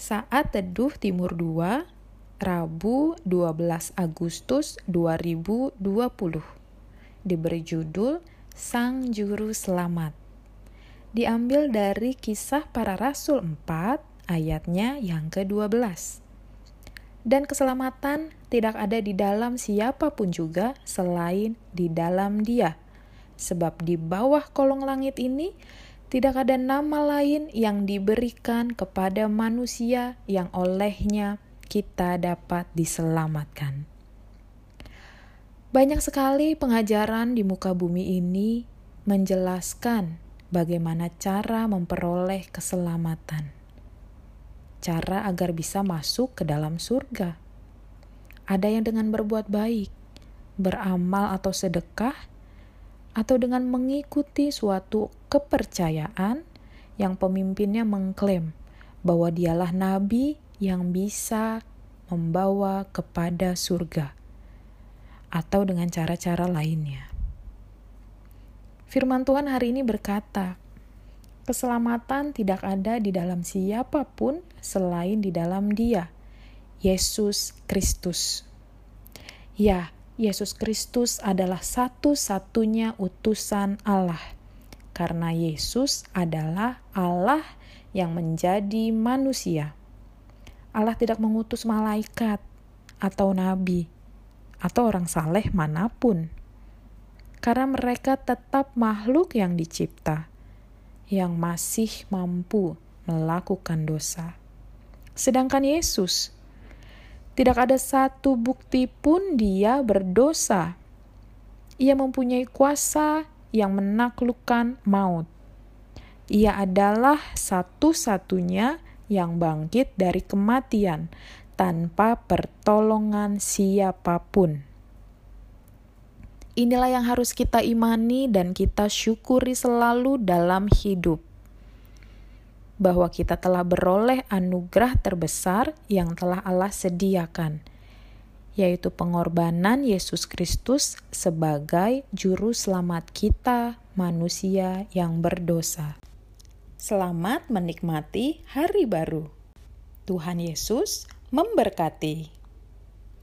Saat Teduh Timur 2, Rabu 12 Agustus 2020. Diberi judul Sang Juru Selamat. Diambil dari kisah para rasul 4 ayatnya yang ke-12. Dan keselamatan tidak ada di dalam siapa pun juga selain di dalam dia. Sebab di bawah kolong langit ini tidak ada nama lain yang diberikan kepada manusia yang olehnya kita dapat diselamatkan. Banyak sekali pengajaran di muka bumi ini menjelaskan bagaimana cara memperoleh keselamatan, cara agar bisa masuk ke dalam surga. Ada yang dengan berbuat baik, beramal atau sedekah, atau dengan mengikuti suatu kepercayaan yang pemimpinnya mengklaim bahwa dialah nabi yang bisa membawa kepada surga, atau dengan cara-cara lainnya. Firman Tuhan hari ini berkata, "Keselamatan tidak ada di dalam siapa pun selain di dalam Dia, Yesus Kristus." Ya, Yesus Kristus adalah satu-satunya utusan Allah, karena Yesus adalah Allah yang menjadi manusia. Allah tidak mengutus malaikat atau nabi atau orang saleh mana pun, karena mereka tetap makhluk yang dicipta yang masih mampu melakukan dosa. Sedangkan Yesus tidak ada satu bukti pun dia berdosa. Ia mempunyai kuasa yang menaklukkan maut. Ia adalah satu-satunya yang bangkit dari kematian tanpa pertolongan siapa pun. Inilah yang harus kita imani dan kita syukuri selalu dalam hidup bahwa kita telah beroleh anugerah terbesar yang telah Allah sediakan, yaitu pengorbanan Yesus Kristus sebagai juru selamat kita, manusia yang berdosa. Selamat menikmati hari baru. Tuhan Yesus memberkati.